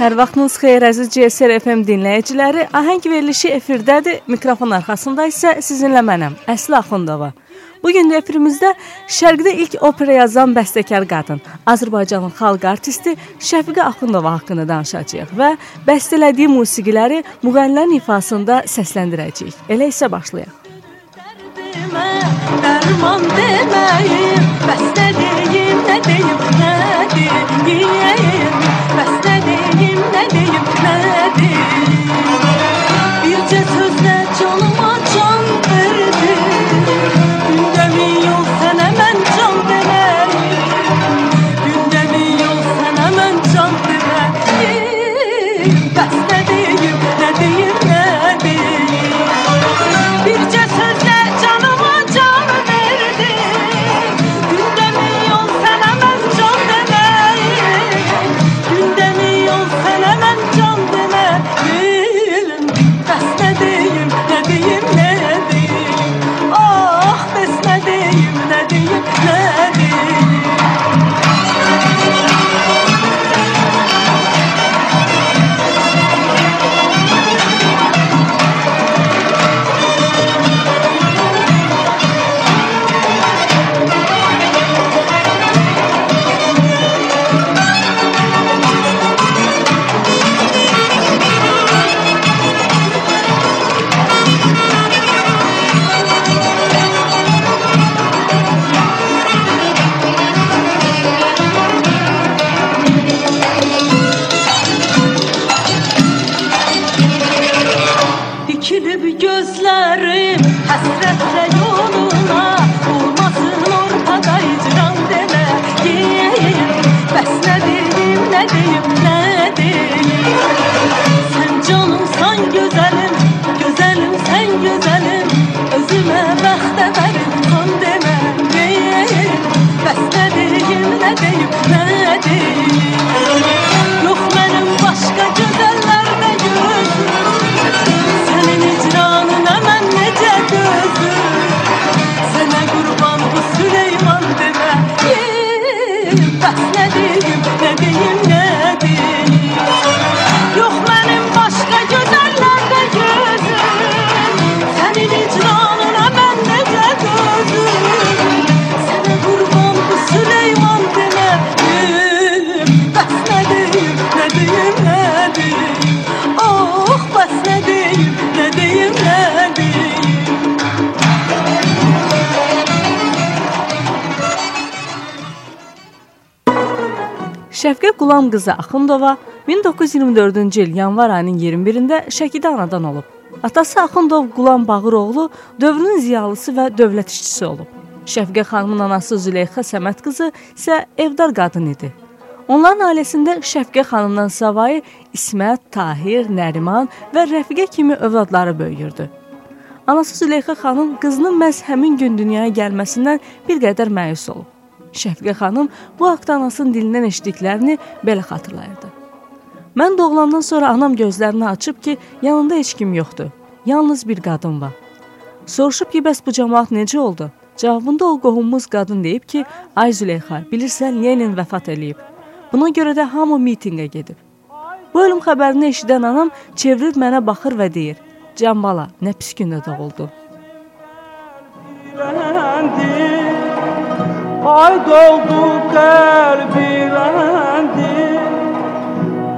Hər vaxtınız xeyir əziz CSR FM dinləyiciləri. Ahəng verilişi efirdədir. Mikrofon arxasında isə sizinlə mənəm, Əsli Axundova. Bu gün efirimizdə Şərqdə ilk opera yazan bəstəkar qadın, Azərbaycanın xalq artisti Şəfiqə Axundova haqqında danışacağıq və bəstələdiyi musiqiləri müğənnilərin ifasında səsləndirəcəyik. Elə isə başlayaq. Dərman deməyim, bəs nə deyim, nə deyim, Gözlerim, gözlerim Qulam qızı Axundova 1924-cü il yanvar ayının 21-də Şəkidə anadan olub. Atası Axundov Qulam Bağıroğlu dövrün ziyalısı və dövlət işçisi olub. Şəfqə xanımın anası Züleyxa Səməd qızı isə evdar qadın idi. Onların ailəsində Şəfqə xanımdan savayı İsmət, Tahir, Nəriman və Rəfiqə kimi övladları böyüyürdü. Anası Züleyxa xanım qızının məhz həmin gün dünyaya gəlməsindən bir qədər məyus olub. Şəfiqə xanım bu haqda anasının dilindən eşitdiklərini belə xatırlayırdı. Mən doğulandan sonra anam gözlərini açıb ki, yanında heç kim yoxdur. Yalnız bir qadın var. Soruşub ki, bəs bu cəmaət necə oldu? Cavabında o qohumumuz qadın deyib ki, ay Züleyxa, bilirsən Lenin vəfat eləyib. Buna görə də hamı mitinqə gedib. Bu ölüm xəbərini eşidən anam çevrilib mənə baxır və deyir: "Can bala, nə pis gündə doğuldu." Ay doldu kalbilendi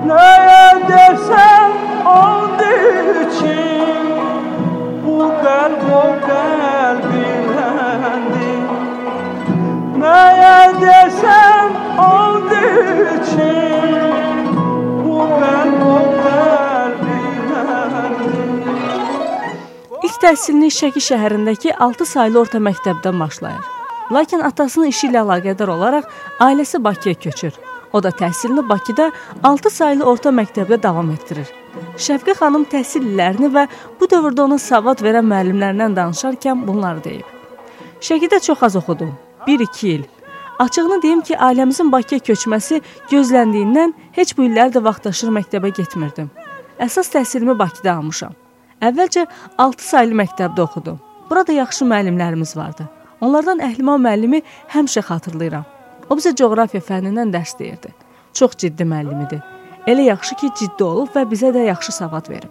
Neye dersen oldu için Bu kalp o kalbilendi Neye dersen oldu için Bu kalp o kalbilendi İlk təhsilini Şəki şəhərindəki 6 saylı orta məktəbdən başlayır. Lakin atasının işi ilə əlaqədar olaraq ailəsi Bakıya köçür. O da təhsilini Bakıda 6 saylı orta məktəbdə davam etdirir. Şəfqə xanım təhsil illərini və bu dövrdə ona savad verən müəllimlərindən danışarkən bunları deyib. Şəkidə çox az oxudum. 1-2 il. Açığını deyim ki, ailəmizin Bakıya köçməsi gözləndiyindən heç bu illər də vaxtaşır məktəbə getmirdim. Əsas təhsilimi Bakıda almışam. Əvvəlcə 6 saylı məktəbdə oxudum. Burada yaxşı müəllimlərimiz vardı. Onlardan Əhlimə müəllimi həmişə xatırlayıram. O bizə coğrafiya fənnindən dərs deyirdi. Çox ciddi müəllim idi. Elə yaxşı ki, ciddi olub və bizə də yaxşı savad verib.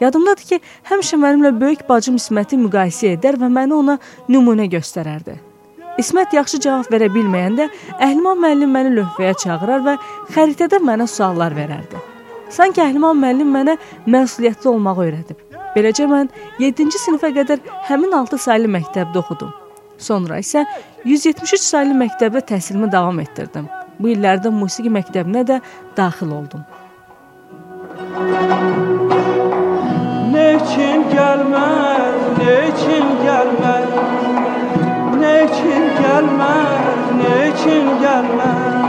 Yadımdadır ki, həmişə mənimlə böyük bacım İsməti müqayisə edər və məni ona nümunə göstərərdi. İsmət yaxşı cavab verə bilməyəndə Əhliman müəllim məni lövhəyə çağırar və xəritədə mənə suallar verərdi. Sanki Əhliman müəllim mənə məsuliyyətli olmağı öyrədib. Beləcə mən 7-ci sinifə qədər həmin 6 saylı məktəbdə oxudum. Sonra isə 173 saylı məktəbdə təhsilimi davam etdirdim. Bu illərdə musiqi məktəbinə də daxil oldum. Neçin gəlməz, neçin gəlməz Neçin gəlməz, neçin gəlməz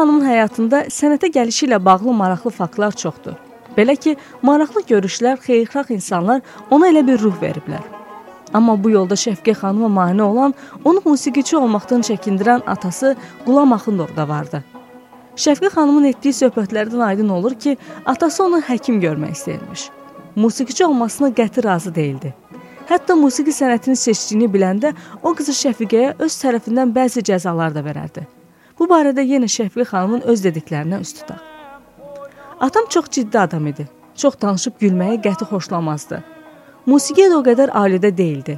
xanımın həyatında sənətə gəlişi ilə bağlı maraqlı faktlar çoxdur. Belə ki, maraqlı görüşlər, xeyirxah insanlar ona elə bir ruh veriblər. Amma bu yolda Şəfqə xanıma mane olan, onu musiqiçi olmaqdan çəkindirən atası Qulam Axundov da vardı. Şəfqə xanımın etdiyi söhbətlərdən aydın olur ki, atası onu həkim görmək istəyirmiş. Musiqiçi olmasına qəti razı değildi. Hətta musiqi sənətini seçdiyini biləndə o qızı Şəfiqəyə öz tərəfindən bəzi cəzalar da verərdi. Bu barədə yenə Şəfiqə xanımın öz dediklərinə üst tutaq. Atam çox ciddi adam idi. Çox danışıb gülməyi qəti xoşlamazdı. Musiqiyə də o qədər alidə deyildi.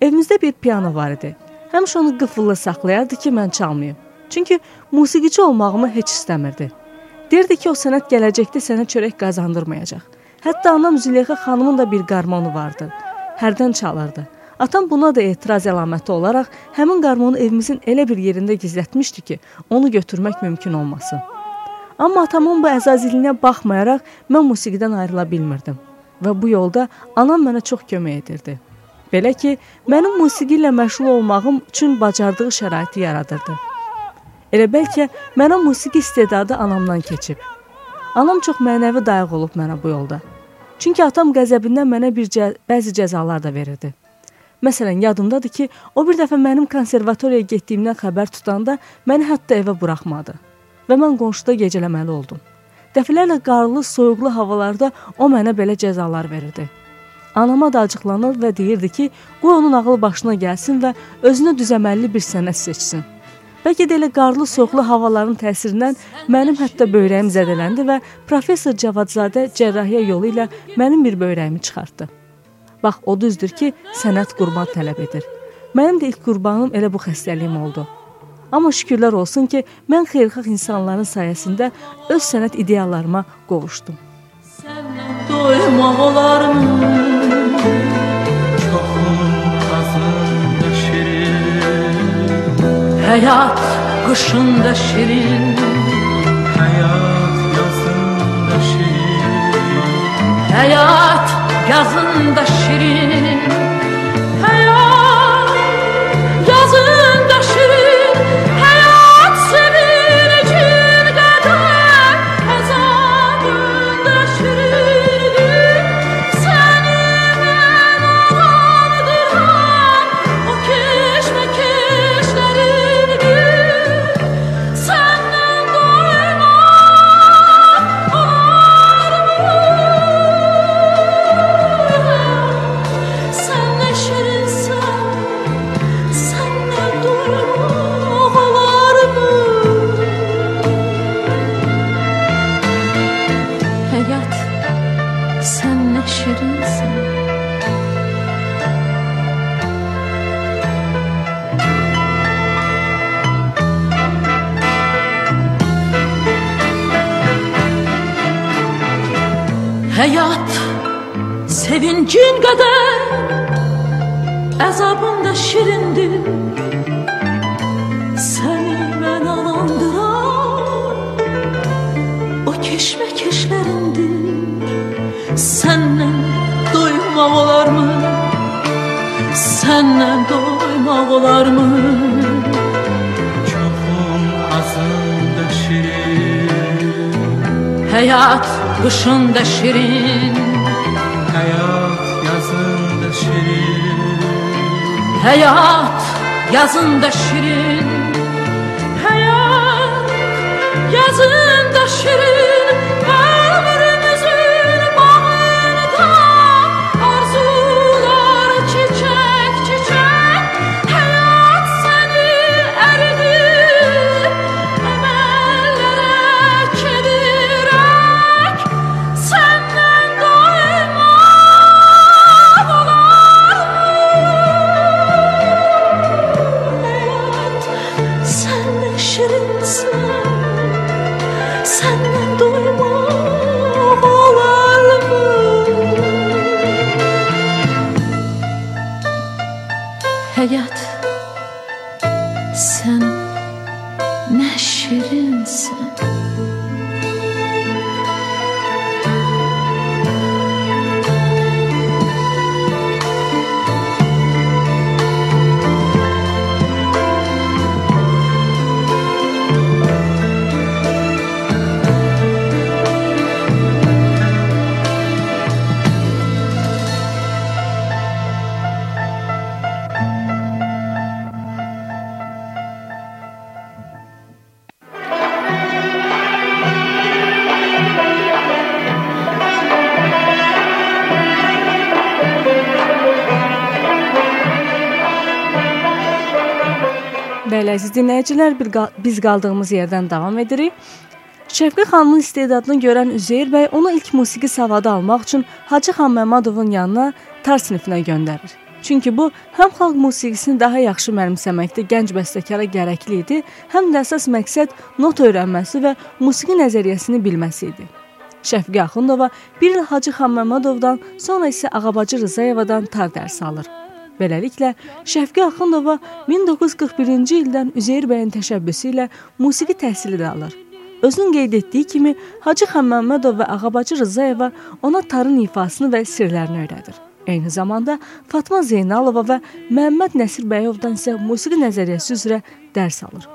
Evimizdə bir piano var idi. Həmişə onu qıfıllı saxlayardı ki, mən çalmayım. Çünki musiqiçi olmağımı heç istəmirdi. Deyirdi ki, o sənət gələcəkdə sənə çörək qazandırmayacaq. Hətta anam Züleyxa xanımın da bir qarmonu vardı. Hərdən çalırdı. Atam buna da etiraz əlaməti olaraq həmin qarmonu evimizin elə bir yerində gizlətmişdi ki, onu götürmək mümkün olmasın. Amma atamın bu əzaziliyinə baxmayaraq mən musiqidən ayrıla bilmirdim və bu yolda anam mənə çox kömək edirdi. Belə ki, mənim musiqi ilə məşğul olmağım üçün bacardığı şəraiti yaradırdı. Elə bəlkə mənə musiqi istedadı anamdan keçib. Anam çox mənəvi dayaq olub mənə bu yolda. Çünki atam qəzəbindən mənə bir cə bəzi cəzalar da verirdi. Məsələn, yadımdadır ki, o bir dəfə mənim konservatoriyaya getdiyimdən xəbər tutanda məni hətta evə buraxmadı və mən qonşuda gecələməli oldum. Dəfələrlə qarlı, soyuqlu havalarda o mənə belə cəzalar verirdi. Anama da acıqlanır və deyirdi ki, qoy onun ağlı başına gəlsin və özünə düzəməlli bir sənət seçsin. Bəlkə də elə qarlı, soyuqlu havaların təsirindən mənim hətta böyrəyim zədələndi və professor Cavadzadə cərrahiyyə yolu ilə mənim bir böyrəyimi çıxartdı. Bax, o düzdür ki, sənət qurban tələb edir. Mənim də ilk qurbanım elə bu xəstəliyim oldu. Amma şükürlər olsun ki, mən xeyirxah insanların sayəsində öz sənət ideallarıma qovuşdum. Səndən doymaq olarmı? Həyat qışında şirin Həyat yazında şirin Həyat yazında şirin Həyat sevincin qədər Əzabın da şirindir Səni mən alandıran O keşməkeşlərindir Səndən doymaq olarmı? Səndən doymaq olarmı? Çoxum azında şirin Həyat kışında şirin. Hayat yazında şirin. Hayat yazında şirin. Hayat yazında şirin Sen ne şirinsin əziz dinləyicilər, biz qaldığımız yerdən davam edirik. Şəfqə xanımın istedadını görən Üzeyir bəy onu ilk musiqi savadı almaq üçün Hacı xan Məmmədovun yanına tar sinifinə göndərir. Çünki bu həm xalq musiqisini daha yaxşı mənimsəməkdə gənc bəstəkara gərəkli idi, həm də əsas məqsəd not öyrənməsi və musiqi nəzəriyyəsini bilməsi idi. Şəfqə Axundova bir il Hacı xan Məmmədovdan, sonra isə Ağabacı Rzayevadan tar dərs alır. Beləliklə, Şəfqə Axundova 1941-ci ildən Üzeyir bəyin təşəbbüsü ilə musiqi təhsili də alır. Özünün qeyd etdiyi kimi, Hacı xan Məmmədov və Ağabacı Rızayeva ona tarın ifasını və sirlərini öyrədir. Eyni zamanda Fatma Zeynalova və Məhəmməd Nəsir bəyovdan isə musiqi nəzəriyyəsi üzrə dərs alır.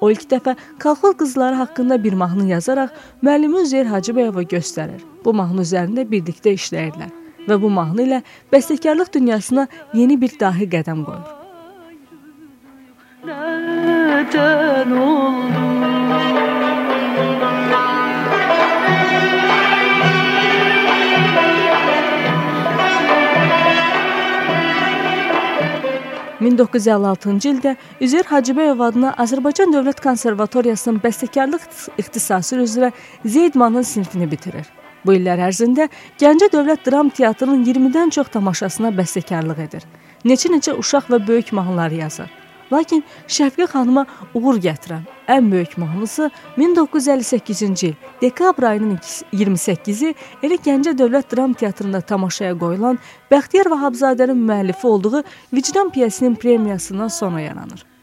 O ilk dəfə kolxoz qızları haqqında bir mahnı yazaraq müəllimi Üzeyir Hacıbəyova göstərir. Bu mahnı üzərində birlikdə işləyirlər və bu mahnı ilə bəstəkarlıq dünyasına yeni bir dahi qədəm qoyur. Nədən oldu? 1956-cı ildə Üzeyir Hacıbəyov adına Azərbaycan Dövlət Konservatoriyasının bəstəkarlıq ixtisası üzrə Zeydmanın sinifini bitirir. Bu illər ərzində Gəncə Dövlət Dram Teatrının 20-dən çox tamaşasına bəstəkarlıq edir. Neçə-neçə uşaq və böyük mahnılar yazır. Lakin Şəfqə xanıma uğur gətirən ən böyük mahnısı 1958-ci il dekabr ayının 28-i elə Gəncə Dövlət Dram Teatrında tamaşaya qoyulan Bəxtiyar Vahabzadənin müəllifi olduğu Vicdan piyesinin premiyasından sonra yaranır.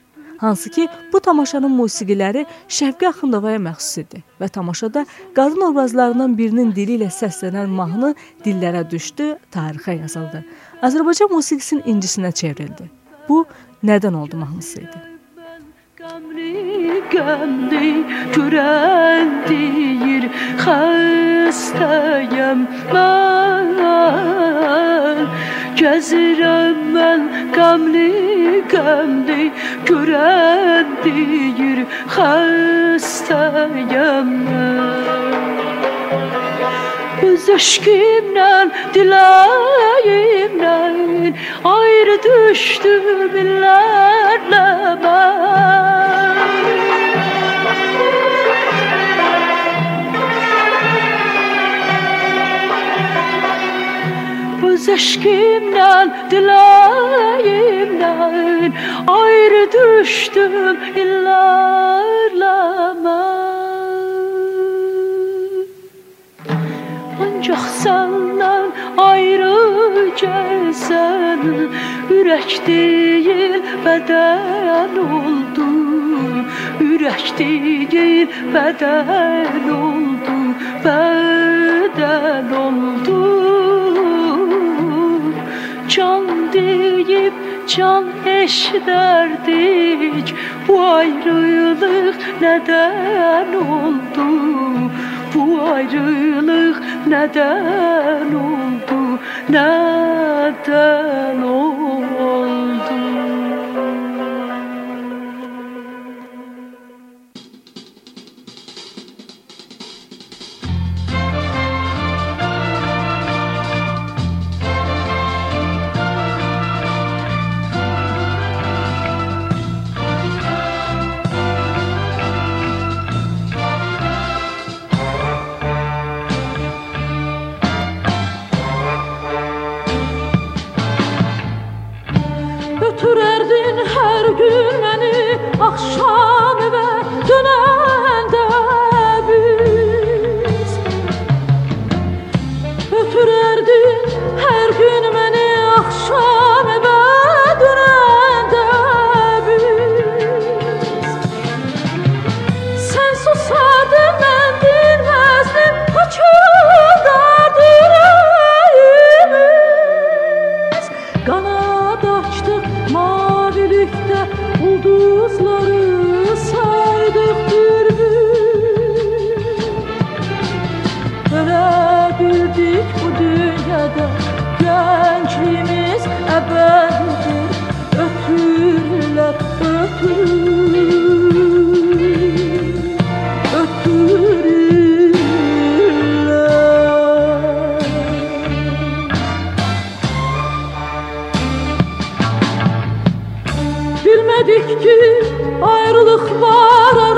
Hansı ki, bu tamaşanın musiqiləri Şəfqə Axundovaya məxsus idi və tamaşada qadın obrazlarından birinin dili ilə səslənən mahnı dillərə düşdü, tarixə yazıldı. Azərbaycan musiqisinin incisinə çevrildi. Bu nədən oldu mahnısı idi. Qəmli qəmli görən deyir xəstəyəm mən Gəzirəm mən qəmli qəmli görən deyir xəstəyəm mən Öz eşkimle, dileyimle Ayrı düştüm illerle ben Öz eşkimle, dileyimle Ayrı düştüm illerle ben Ancaq səndən ayrı gəlsən Ürək deyil bədən oldu. Ürək deyil bədən oldu Bədən oldu Can deyib can eşidərdik Bu ayrılıq nədən oldu? Bu ayrılık neden oldu, neden oldu? ayrılık var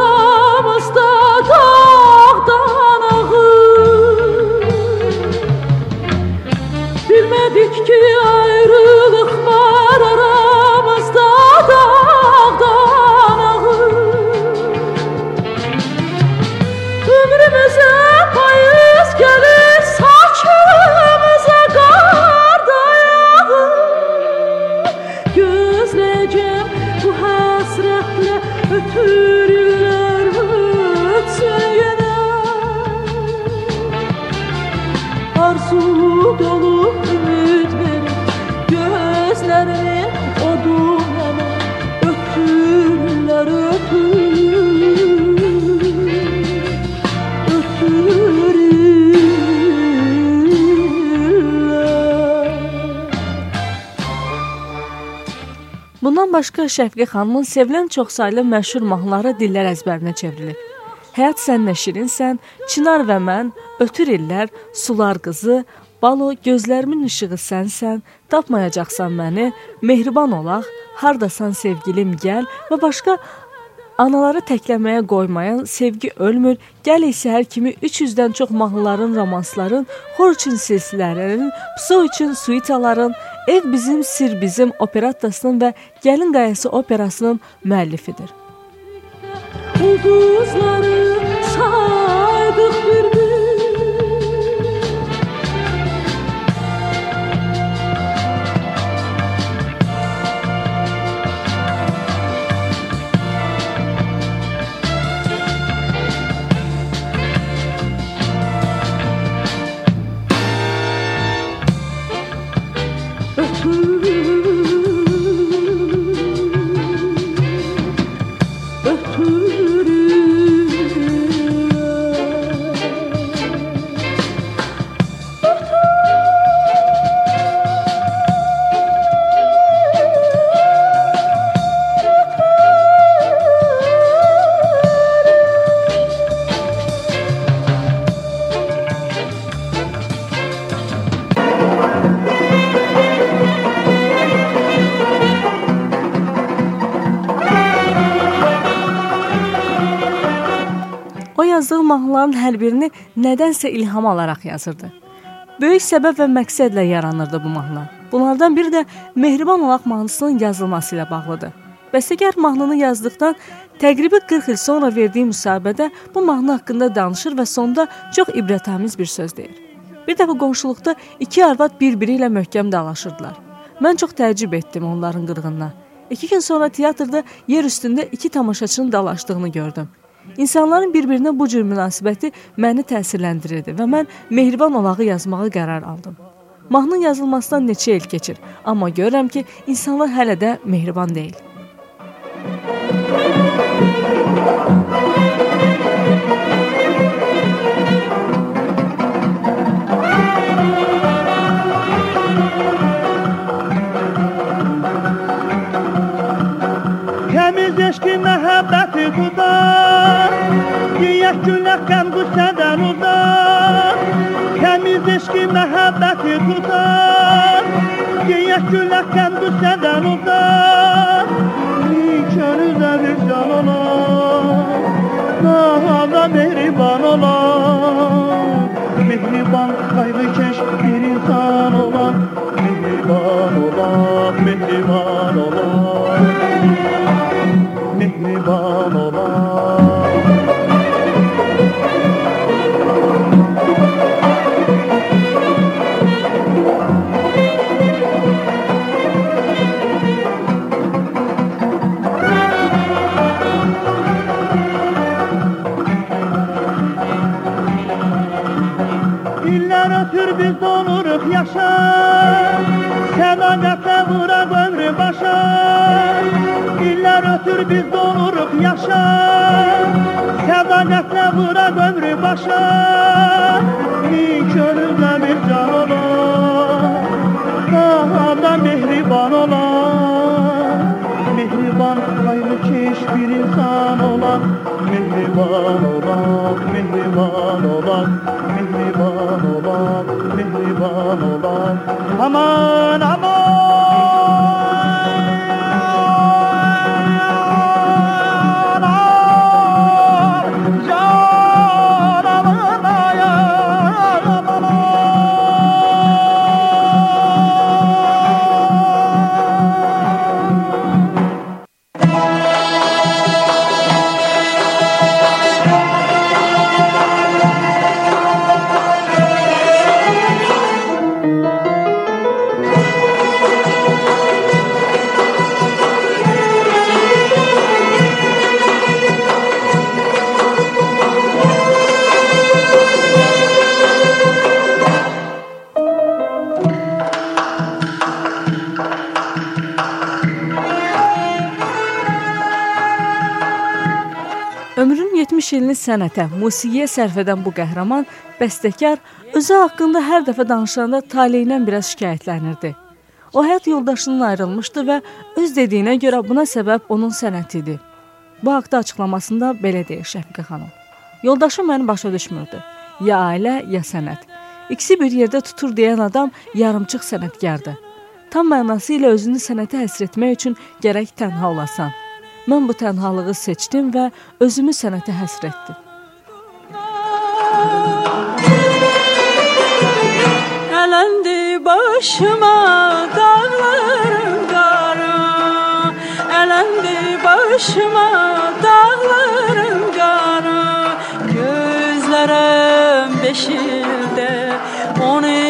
Bundan başqa Şəfiqə xanımın sevilən çoxsaylı məşhur mahnıları dillər əzbərinə çevrilib. Həyat sən nə şirinsən, Çınar və mən, Ötür illər, Sular qızı, Balo, gözlərimin işığı sənsən, tapmayacaqsan məni, Mehriban olaq, Hardasan sevgilim gəl və başqa Anaları təkləməyə qoymayan Sevgi ölmür, Gəl səhər kimi 300-dən çox mahnıların, romansların, xor üçün silsilələrinin, pso üçün suitaların, Ev bizim, sir bizim operattasının və Gəlin qayası operasının müəllifidir. Ulduzları saydıq bir yazdığı mahnıların hər birini nədənsə ilham alaraq yazırdı. Böyük səbəb və məqsədlə yaranırdı bu mahnı. Bunlardan biri də Mehriban olaq mahnısının yazılması ilə bağlıdır. Bəstəkar mahnını yazdıqdan təqribi 40 il sonra verdiyi müsahibədə bu mahnı haqqında danışır və sonda çox ibrətamiz bir söz deyir. Bir dəfə qonşuluqda iki arvad bir-biri ilə möhkəm dalaşırdılar. Mən çox təəccüb etdim onların qırğınına. İki gün sonra teatrda yer üstündə iki tamaşaçının dalaşdığını gördüm. İnsanların bir-birinə bu cür münasibəti məni təsirləndirirdi və mən Mehriban olağı yazmağa qərar aldım. Mahnının yazılmasından neçə il keçir, amma görürəm ki, insanlar hələ də mehriban deyil. Təmiz olan, mehriban olan mehriban olan. İllər ötür biz donuruq yaşa Vuraq ömrü başa Könüldə bir can olar Daha da mehriban olar Mehriban haylı keş bir insan olan Mehriban olan, mehriban olan Mehriban olan, mehriban olan Aman aman 70 ilini sənətə, musiqiyə sərf edən bu qəhrəman bəstəkar özü haqqında hər dəfə danışanda taleyindən biraz şikayətlənirdi. O həyat yoldaşından ayrılmışdı və öz dediyinə görə buna səbəb onun sənəti idi. Bu haqda açıqlamasında belə deyir Şəfiqə xanım. Yoldaşım məni başa düşmürdü. Ya ailə, ya sənət. İkisi bir yerdə tutur deyən adam yarımçıq sənətkardır. Tam mənası ilə özünü sənətə həsr etmək üçün gərək tənha olasan. Mən bu tənhalığı seçdim və özümü sənətə həsrətdim. Ələndi başıma dağlarım qara, ələndi başıma dağlarım qara, gözlərim beşildə onu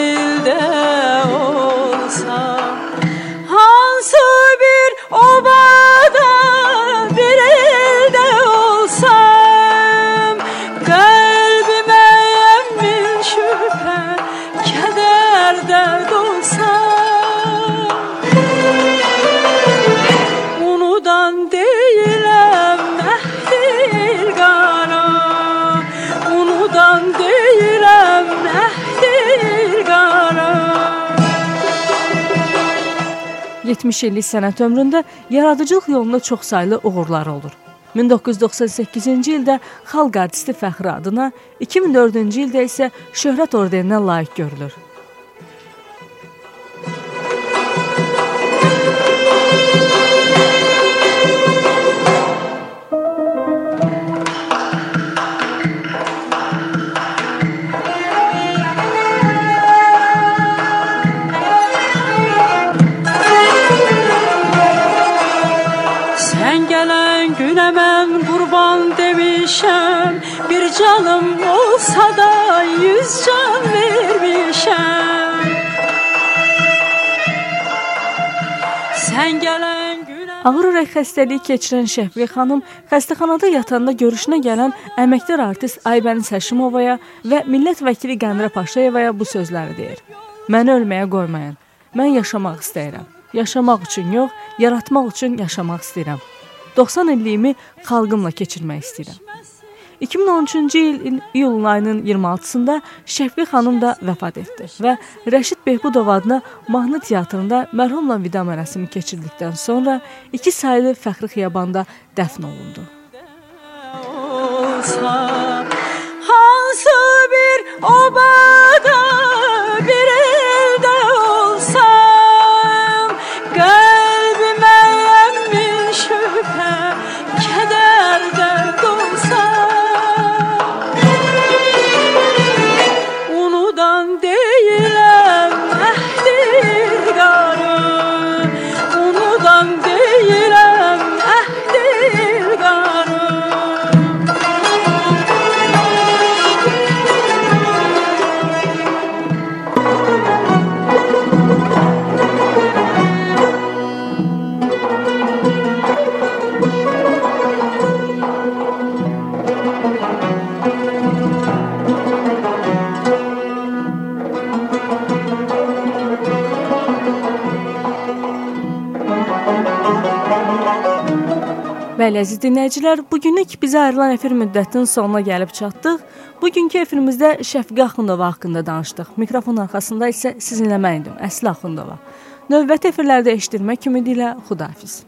70 illik sənət ömründə yaradıcılıq yolunda çoxsaylı uğurları olur. 1998-ci ildə Xalq artisti fəxri adına, 2004-cü ildə isə Şöhrət ordeninə layiq görülür. Ağır ürək xəstəliyi keçirən Şəhvi xanım xəstəxanada yatanda görüşünə gələn əməkdar artist Aybəniz Həşimovaya və millət vəkili Qəmrə Paşayevaya bu sözləri deyir. Məni ölməyə qoymayın. Mən yaşamaq istəyirəm. Yaşamaq üçün yox, yaratmaq üçün yaşamaq istəyirəm. 90 illiyimi xalqımla keçirmək istəyirəm. 2013-cü ilin iyulun ayının 26-sında Şəfqi xanım da vəfat etdi və Rəşid Behbudov adına mahnı teatrında mərhumla vida mərasimi keçirdikdən sonra iki saylı fəxri xiyabanda dəfn olundu. olsa Hansı bir obada əziz dinləyicilər, bugünlük bizə ayrılan efir müddətinin sonuna gəlib çatdıq. Bugünkü efirimizdə Şəfiqə Axundova haqqında danışdıq. Mikrofon arxasında isə sizinlə mən idim, Əsli Axundova. Növbəti efirlərdə eşitdirmək ümidi ilə Xudahafiz.